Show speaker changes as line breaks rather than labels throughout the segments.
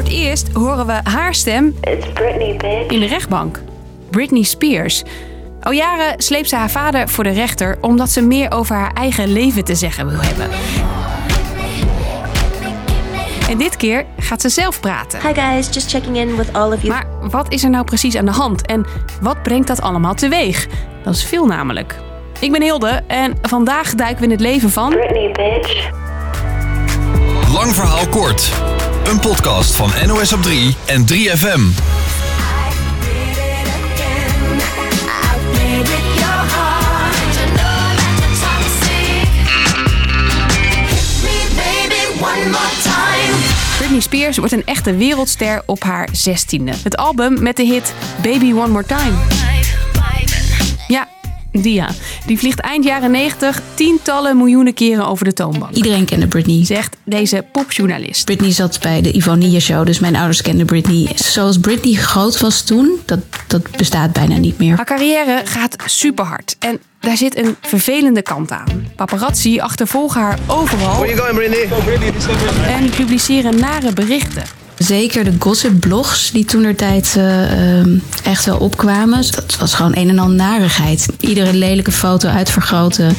voor het eerst horen we haar stem
It's Britney, bitch.
in de rechtbank. Britney Spears. Al jaren sleept ze haar vader voor de rechter omdat ze meer over haar eigen leven te zeggen wil hebben. En dit keer gaat ze zelf praten.
Hi guys, just checking in with all of you.
Maar wat is er nou precies aan de hand en wat brengt dat allemaal teweeg? Dat is veel namelijk. Ik ben Hilde en vandaag duiken we in het leven van.
Britney, bitch.
Lang verhaal kort. Een podcast van NOS op 3 en 3FM.
Britney Spears wordt een echte wereldster op haar zestiende. Het album met de hit Baby One More Time. Ja, die ja. Die vliegt eind jaren 90 tientallen miljoenen keren over de toonbank.
Iedereen kende Britney.
Zegt deze popjournalist.
Britney zat bij de Ivonia Show, dus mijn ouders kenden Britney. Zoals Britney groot was toen, dat, dat bestaat bijna niet meer.
Haar carrière gaat super hard en daar zit een vervelende kant aan. Paparazzi achtervolgen haar overal
Where you going, Britney?
en publiceren nare berichten.
Zeker de gossip blogs die toen der tijd echt wel opkwamen. Dat was gewoon een en al narigheid. Iedere lelijke foto uitvergroten.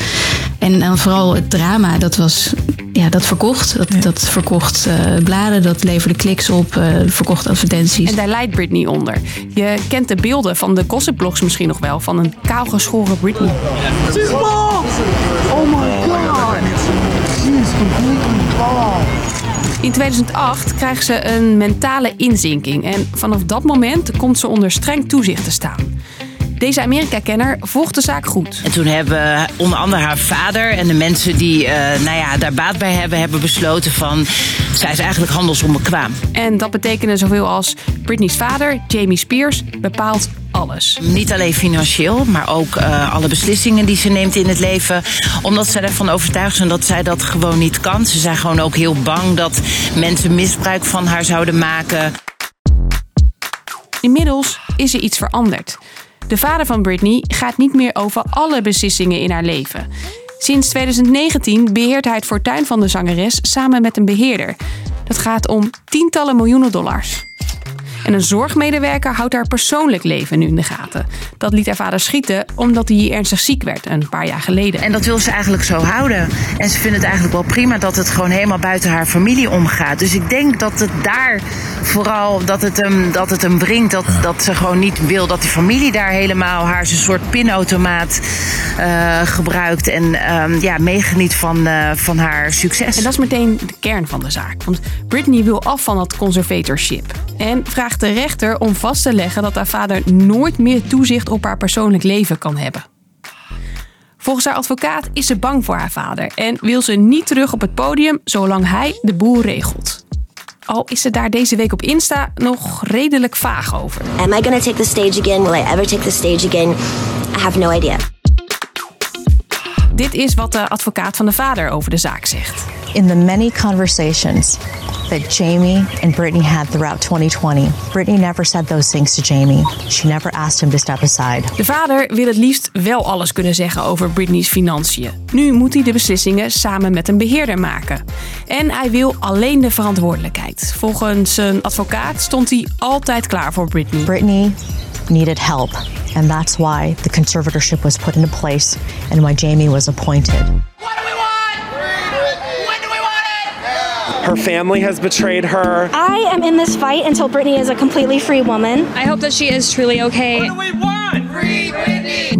En dan vooral het drama, dat was... Ja, dat verkocht. Dat, dat verkocht eh, bladen, dat leverde kliks op, eh, verkocht advertenties.
En daar leidt Britney onder. Je kent de beelden van de gossipblogs misschien nog wel van een kaalgeschoren Britney. In 2008 krijgt ze een mentale inzinking en vanaf dat moment komt ze onder streng toezicht te staan. Deze Amerika-kenner volgt de zaak goed.
En toen hebben onder andere haar vader en de mensen die eh, nou ja, daar baat bij hebben, hebben besloten van zij is eigenlijk handelsonbekwaam.
En dat betekende zoveel als Britney's vader, Jamie Spears, bepaalt alles.
Niet alleen financieel, maar ook eh, alle beslissingen die ze neemt in het leven. Omdat zij ervan overtuigd zijn dat zij dat gewoon niet kan. Ze zijn gewoon ook heel bang dat mensen misbruik van haar zouden maken.
Inmiddels is er iets veranderd. De vader van Britney gaat niet meer over alle beslissingen in haar leven. Sinds 2019 beheert hij het fortuin van de zangeres samen met een beheerder. Dat gaat om tientallen miljoenen dollars. En een zorgmedewerker houdt haar persoonlijk leven nu in de gaten. Dat liet haar vader schieten omdat hij ernstig ziek werd een paar jaar geleden.
En dat wil ze eigenlijk zo houden. En ze vindt het eigenlijk wel prima dat het gewoon helemaal buiten haar familie omgaat. Dus ik denk dat het daar vooral dat het hem, dat het hem wringt. Dat, dat ze gewoon niet wil dat die familie daar helemaal haar een soort pinautomaat uh, gebruikt. En uh, ja, meegeniet van, uh, van haar succes.
En dat is meteen de kern van de zaak. Want Britney wil af van dat conservatorship. En vraagt de rechter om vast te leggen dat haar vader nooit meer toezicht op haar persoonlijk leven kan hebben. Volgens haar advocaat is ze bang voor haar vader en wil ze niet terug op het podium zolang hij de boel regelt. Al is ze daar deze week op Insta nog redelijk vaag over.
Am I gonna take the stage again? Will I ever take the stage again? I have no idea.
Dit is wat de advocaat van de vader over de zaak zegt.
In the many conversations that Jamie and Brittany had throughout 2020, Brittany never said those things to Jamie. She never asked him to step aside.
De vader wil het liefst wel alles kunnen zeggen over Britney's financiën. Nu moet hij de beslissingen samen met een beheerder maken. En hij wil alleen de verantwoordelijkheid. Volgens zijn advocaat stond hij altijd klaar voor Britney.
Brittany needed help, and that's why the conservatorship was put into place and why Jamie was appointed. What do we want? When do we want it?
Her family has betrayed her.
I am in this fight until Brittany is a completely free woman.
I hope that she is truly okay.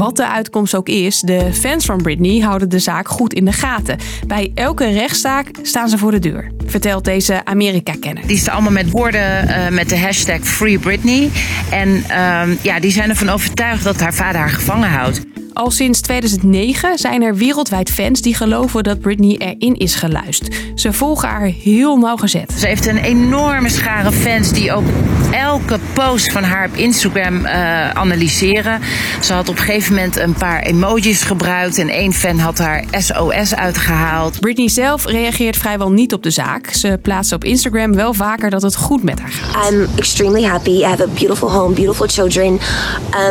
Wat de uitkomst ook is, de fans van Britney houden de zaak goed in de gaten. Bij elke rechtszaak staan ze voor de deur, vertelt deze Amerika-kenner.
Die staan allemaal met woorden uh, met de hashtag Free Britney. En uh, ja, die zijn ervan overtuigd dat haar vader haar gevangen houdt.
Al sinds 2009 zijn er wereldwijd fans die geloven dat Britney erin is geluisterd. Ze volgen haar heel nauwgezet.
Ze heeft een enorme schare fans die ook elke post van haar op Instagram uh, analyseren. Ze had op een gegeven moment een paar emojis gebruikt en één fan had haar SOS uitgehaald.
Britney zelf reageert vrijwel niet op de zaak. Ze plaatst op Instagram wel vaker dat het goed met haar gaat.
I'm extremely happy. I have a beautiful home, beautiful children.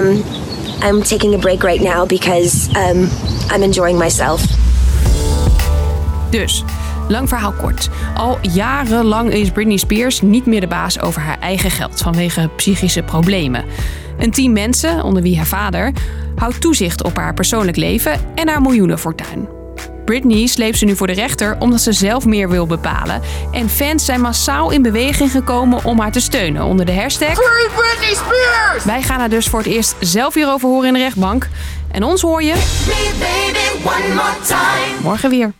Um, I'm taking a break right now because um, I'm enjoying myself.
Dus, Lang verhaal kort. Al jarenlang is Britney Spears niet meer de baas over haar eigen geld vanwege psychische problemen. Een team mensen, onder wie haar vader, houdt toezicht op haar persoonlijk leven en haar miljoenenfortuin. Britney sleept ze nu voor de rechter omdat ze zelf meer wil bepalen. En fans zijn massaal in beweging gekomen om haar te steunen onder de hashtag
Free Britney Spears!
Wij gaan haar dus voor het eerst zelf hierover horen in de rechtbank. En ons hoor je
Me, baby, one more time.
morgen weer.